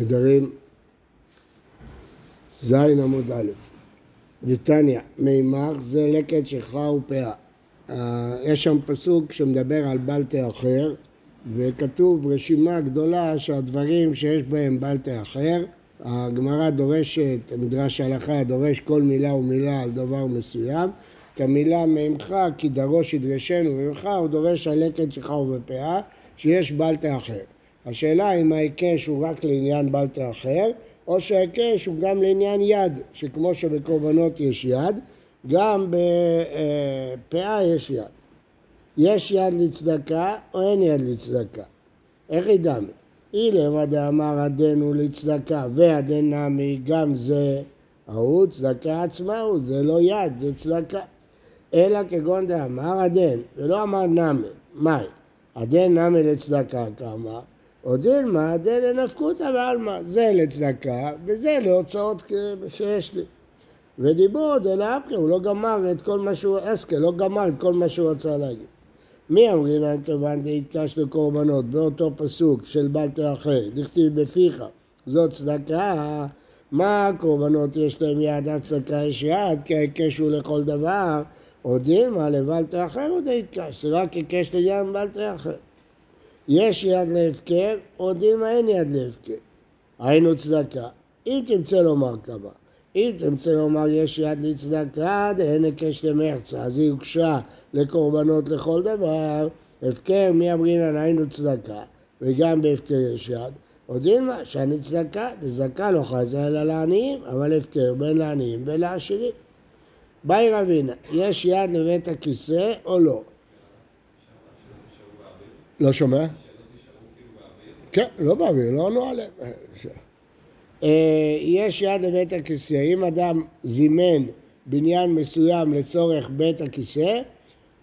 נדרים ז' עמוד א', דתניא, מימר זה לקט שכחה ופאה. אה, יש שם פסוק שמדבר על בלטה אחר, וכתוב רשימה גדולה של הדברים שיש בהם בלטה אחר. הגמרא דורשת, מדרש ההלכה דורש כל מילה ומילה על דבר מסוים. את המילה ממך כי דרוש ידרשנו ממך, הוא דורש על לקט שכחה ובפאה, שיש בלטה אחר. השאלה אם ההיקש הוא רק לעניין בלטה אחר, או שההיקש הוא גם לעניין יד, שכמו שבקורבנות יש יד, גם בפאה יש יד. יש יד לצדקה או אין יד לצדקה? איך ידענו? אילמה דאמר הדנו לצדקה והדן נמי, גם זה ההוא צדקה עצמה הוא, זה לא יד, זה צדקה. אלא כגון דאמר הדן, ולא אמר נמי, מאי? הדן נמי לצדקה כמה? או דילמה דין לנפקותא ועלמא, זה לצדקה וזה להוצאות שיש לי. ודיבור דלאפקה, הוא לא גמר את כל מה שהוא, אסקה, לא גמר את כל מה שהוא רצה להגיד. מי אמרים להם כיוון דהתקש לקורבנות באותו פסוק של בלטר אחר, דכתיב בפיך, זאת צדקה, מה הקורבנות יש להם יד, אף צדקה יש יד, כי ההיקש הוא לכל דבר, או דילמה לבלטר אחר הוא דהתקש, זה רק היקש לעניין בלטר אחר. יש יד להפקר, או דילמה אין יד להפקר. היינו צדקה. אם תמצא לומר כמה, אם תמצא לומר יש יד לצדקה, דהן היקש למחצה, אז היא הוגשה לקורבנות לכל דבר, הפקר מי אמרינן היינו צדקה, וגם בהפקר יש יד. או דילמה, שאני צדקה, דזקה לא חזה אלא לעניים, אבל הפקר בין לעניים ובין לעשירים. באי רבינה, יש יד לבית הכיסא או לא? לא שומע? כן, לא באוויר, לא ענו עליהם. אה, יש יד לבית הכיסא, אם אדם זימן בניין מסוים לצורך בית הכיסא,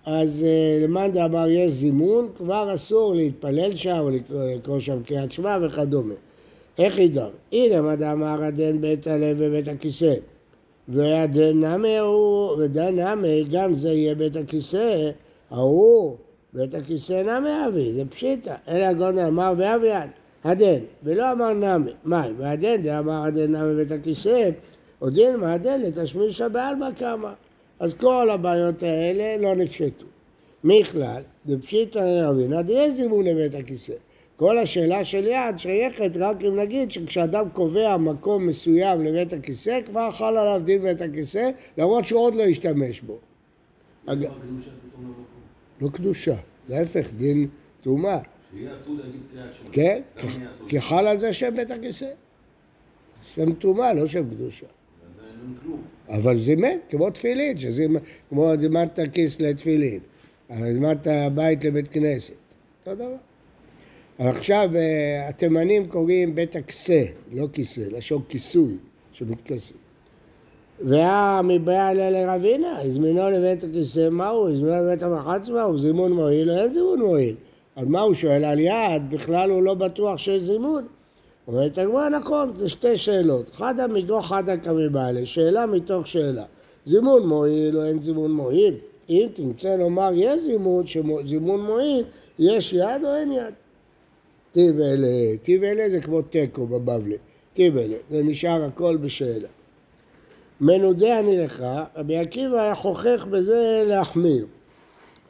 אז אה, למאן דאמר יש זימון, כבר אסור להתפלל שם או לקרוא שם קריאת שמע וכדומה. איך ידע? הנה מה דאמר הדן בית הלב ובית הכיסא. והדן נמי הוא, ודן נמי, גם זה יהיה בית הכיסא, ההוא ואת הכיסא נמי אבי, זה פשיטא. אלא גודל אמר ואביין, הדן, ולא אמר נמי. מאי, והדן דאמר הדן נמי ואת הכיסא, הודין מהדן לתשמישא בעלמא קמא. אז כל הבעיות האלה לא נפשטו. מכלל, דפשיטא עד יהיה זימון לבית הכיסא. כל השאלה של יד שייכת רק אם נגיד שכשאדם קובע מקום מסוים לבית הכיסא, כבר חל עליו דין בית הכיסא, למרות שהוא עוד לא השתמש בו. לא קדושה, להפך, דין טומאה. שיהיה אסור להגיד קריאת שמע. כן, כי חל על זה שם בית הכיסא. שם טומאה, לא שם קדושה. אבל זימן, כמו תפילין, כמו זימנת כיס לתפילין, זימנת בית לבית כנסת, אותו דבר. עכשיו, אה, התימנים קוראים בית הכסא, לא כיסא, לשון כיסוי שמתכסה. והיה מבעיה לרבינה, הזמינו לבית הכיסא, מהו? הזמינו לבית המחץ, מהו? זימון מועיל אין זימון מועיל? אז מה הוא שואל על יד? בכלל הוא לא בטוח שיש זימון. אומרת הגמרא, נכון, זה שתי שאלות. חדא מגו חדא כמבעלה, שאלה מתוך שאלה. זימון מועיל או אין זימון מועיל? אם תמצא לומר יש זימון, זימון מועיל, יש יד או אין יד? טיב אלה, טיב אלה זה כמו תיקו בבבלי, טיב אלה, זה נשאר הכל בשאלה. מנודה אני לך, רבי עקיבא היה חוכך בזה להחמיר.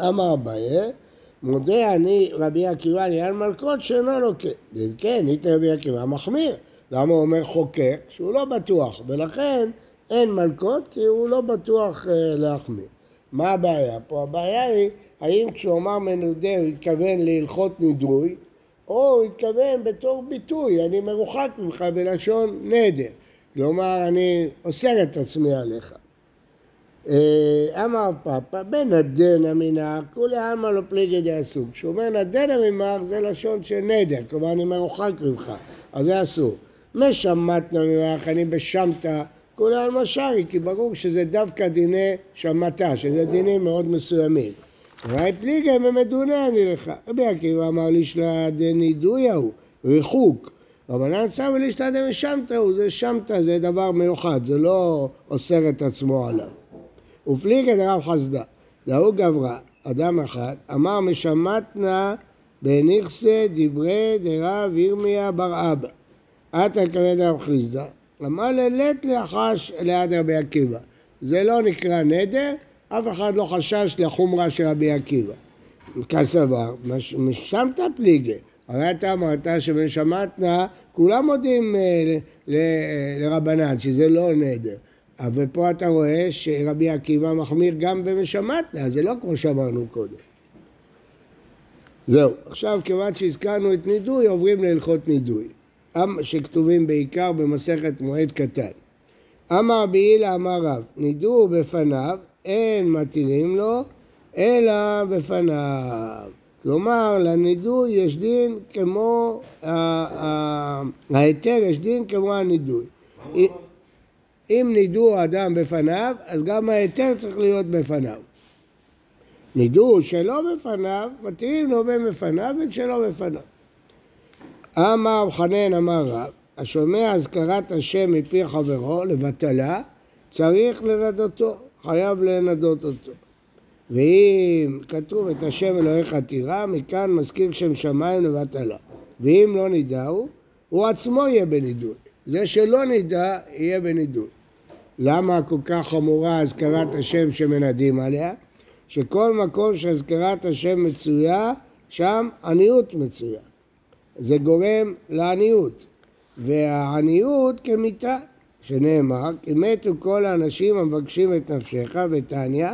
אמר אביי, מודה אני רבי עקיבא לעניין מלכות שאינו לוקה. אם כן, איתה רבי עקיבא מחמיר. למה הוא אומר חוקר? שהוא לא בטוח, ולכן אין מלכות כי הוא לא בטוח uh, להחמיר. מה הבעיה פה? הבעיה היא, האם כשהוא אמר מנודה הוא התכוון להלכות נידוי, או הוא התכוון בתור ביטוי, אני מרוחק ממך בלשון נדר. כלומר, אני אוסר את עצמי עליך. אה, אמר פאפא, בנדן המנהר, כולי עלמא לא פליגי די הסוג. כשהוא אומר נדן המנהר זה לשון של נדר, כלומר אני מרוחק ממך, אז זה אסור. משמט ממך, אני בשמתא, כולי עלמא שרי, כי ברור שזה דווקא דיני שמטה, שזה דינים מאוד מסוימים. ראי פליגי ומדונה אני לך. רבי עקיבא אמר לי שלה דנידוי ההוא, ריחוק. רבנן סמי לישתא דמשמתא הוא, זה שמתא, זה דבר מיוחד, זה לא אוסר את עצמו עליו. ופליגא דרב חסדא, דהוא גברה, אדם אחד, אמר משמטנה בניכסה דברי דרב ירמיה בר אבא. עתה כבד רב חיסדא, אמר ללט לחש ליד רבי עקיבא. זה לא נקרא נדר, אף אחד לא חשש לחומרה של רבי עקיבא. כסבר, משמת פליגה. הרי אתה אמרת שבשמטנה כולם מודים אה, לרבנן, שזה לא נדר. אבל פה אתה רואה שרבי עקיבא מחמיר גם במשמטנה, זה לא כמו שאמרנו קודם. זהו, עכשיו כיוון שהזכרנו את נידוי, עוברים להלכות נידוי, שכתובים בעיקר במסכת מועד קטן. אמר רבי הילה אמר רב, נידו בפניו, אין מתירים לו, אלא בפניו. כלומר, לנידוי יש דין כמו, ההיתר יש דין כמו הנידוי. אם נידו אדם בפניו, אז גם ההיתר צריך להיות בפניו. נידו שלא בפניו, מתירים לו בין בפניו וכשלא בפניו. אמר חנן אמר רב, השומע אזכרת השם מפי חברו לבטלה, צריך לנדותו, חייב לנדות אותו. ואם כתוב את השם אלוהיך תירא, מכאן מזכיר שם שמיים לבטלה. ואם לא נידהו, הוא עצמו יהיה בנידוי. זה שלא נידע, יהיה בנידוי. למה כל כך חמורה אזכרת השם שמנדים עליה? שכל מקום שאזכרת השם מצויה, שם עניות מצויה. זה גורם לעניות. והעניות כמיתה, שנאמר, כי מתו כל האנשים המבקשים את נפשך ותניא,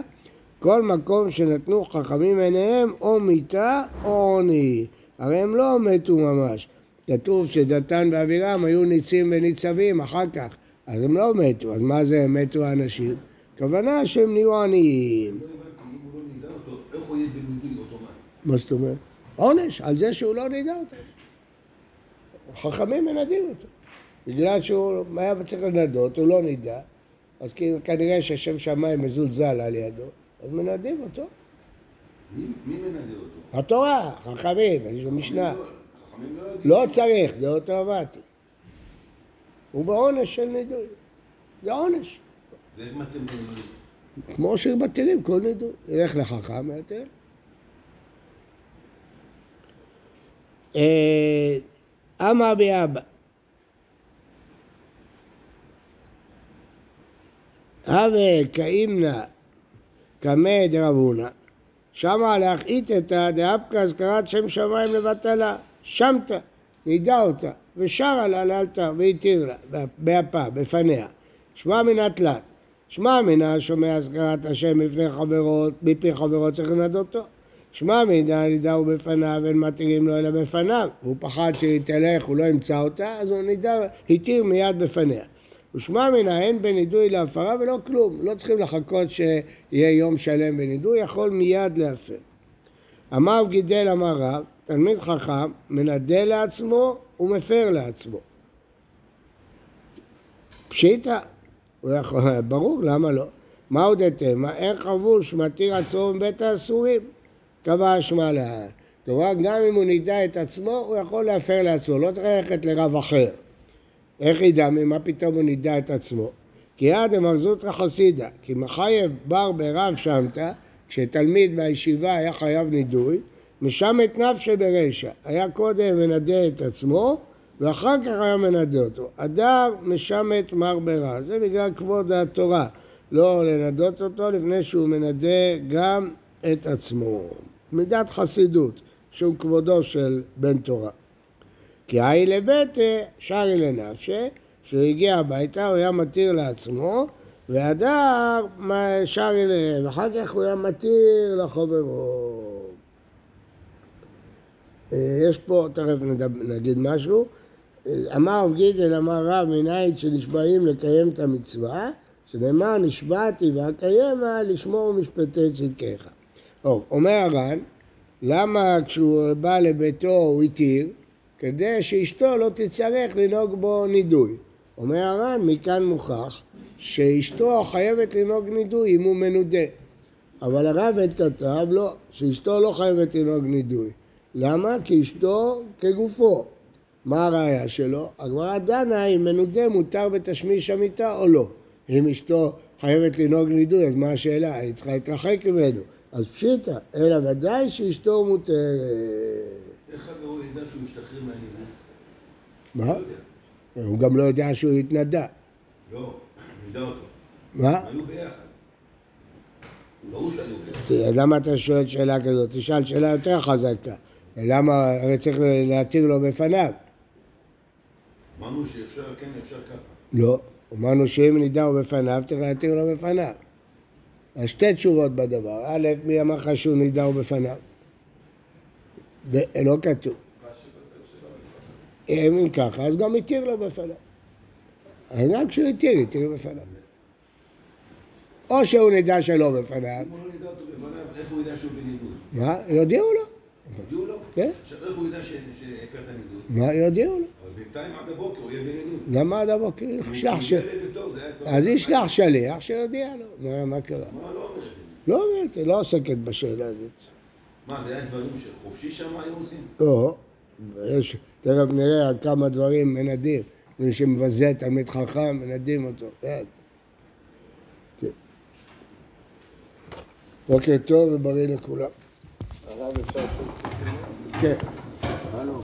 כל מקום שנתנו חכמים עיניהם או מיתה או עוני. הרי הם לא מתו ממש. כתוב שדתן ואבירם היו ניצים וניצבים אחר כך, אז הם לא מתו. אז מה זה מתו האנשים? כוונה שהם נהיו עניים. מה זאת אומרת? עונש על זה שהוא לא נידע אותם. חכמים מנדים אותו. בגלל שהוא היה צריך לנדות, הוא לא נידע, אז כנראה שהשם שמיים מזולזל על ידו, אז מנדים אותו. מי, מי מנדה אותו? התורה, חכמים, יש לו משנה. לא, לא צריך, זה אוטומטי. הוא בעונש של נידוי. זה עונש. ואיך בנדוי? כמו שמתירים כל נידוי. ילך לחכם ויתר. אה, אמר ביאבא הווה כאימנה קמא דרבונה. שמה להחאית את דאפקא אזכרת שם שמיים לבטלה. שמת, נידע אותה ושרה לה לאלתר והתיר לה באפה, בפניה. שמע מן התלת. שמע מן השומע אזכרת השם בפני חברות, מפי חברות צריך לנדותו שמע מידע נידהו בפניו, אין מתירים לו אלא בפניו. הוא פחד שהיא תלך, הוא לא ימצא אותה, אז הוא נידע, התיר מיד בפניה. ושמע מנה אין בנידוי להפרה ולא כלום. לא צריכים לחכות שיהיה יום שלם בנידוי, יכול מיד להפר. אמר גידל אמר רב, תלמיד חכם מנדה לעצמו ומפר לעצמו. פשיטא, ברור, למה לא? מה עוד אתם? אין חבוש מתיר עצמו מבית האסורים. קבע אשמה לאן. כלומר, גם אם הוא נידע את עצמו, הוא יכול להפר לעצמו, לא צריך ללכת לרב אחר. איך ידע ממה פתאום הוא נידע את עצמו? כי יד אמרזותרא חסידה, כי מחייב בר ברב שמתא, כשתלמיד מהישיבה היה חייב נידוי, משם את נפשי ברשע. היה קודם מנדה את עצמו, ואחר כך היה מנדה אותו. הדר משמת מר ברע. זה בגלל כבוד התורה. לא לנדות אותו לפני שהוא מנדה גם את עצמו. מידת חסידות, שום כבודו של בן תורה. כי היי לביתה שרי לנפשה, כשהוא הגיע הביתה הוא היה מתיר לעצמו, והדר שרי להם, ואחר כך הוא היה מתיר לחוברו. אה, יש פה, תכף נגיד משהו, אה, אמר רב גידל, אמר רב מנהיית שנשבעים לקיים את המצווה, שנאמר נשבעתי ואקיימה לשמור משפטי צדקיך. טוב, אומר הר"ן, למה כשהוא בא לביתו הוא התיר? כדי שאשתו לא תצטרך לנהוג בו נידוי. אומר הר"ן, מכאן מוכח שאשתו חייבת לנהוג נידוי אם הוא מנודה. אבל הרב עת כתב לא, שאשתו לא חייבת לנהוג נידוי. למה? כי אשתו כגופו. מה הראייה שלו? הגמרא דנה אם מנודה מותר בתשמיש המיטה או לא. אם אשתו חייבת לנהוג נידוי, אז מה השאלה? היא צריכה להתרחק ממנו. אז פשיטא, אלא ודאי שאשתו מותרת. איך הוא ידע שהוא משתחרר מהנידוי? מה? לא. הוא גם לא יודע שהוא התנדע. לא, נדע אותו. מה? היו ביחד. ברור שהיו ביחד. למה אתה שואל שאלה כזאת? תשאל שאלה יותר חזקה. למה, הרי צריך להתיר לו בפניו. אמרנו שאפשר כן, אפשר ככה. לא. אמרנו שאם נידעו בפניו, צריך להתיר לו בפניו. אז שתי תשובות בדבר. א', מי אמר לך שהוא נידעו בפניו? לא כתוב. אם ככה, אז גם התיר לו בפניו. אז גם כשהוא התיר, התיר בפניו. או שהוא נדע שלא בפניו, אם הוא לא נדע אותו בפניו, איך הוא ידע שהוא בניגוד? מה? יודיעו לו. הודיעו לו? כן. עכשיו, איך הוא ידע שהפר את הניגוד? מה? יודיעו לו. אבל בינתיים עד הבוקר הוא יהיה בניגוד. למה עד הבוקר? אז ישלח שליח שיודיע לו. מה- קרה? לא אומרת? לא אומרת, לא עוסקת בשאלה הזאת. מה, זה היה דברים שחופשי שם היו עושים? לא, יש, תכף נראה על כמה דברים מנדים. מי שמבזה תלמיד חכם, מנדים אותו. כן. כן. בוקר טוב ובריא לכולם. הרב אפשר לשאול? כן. הלו.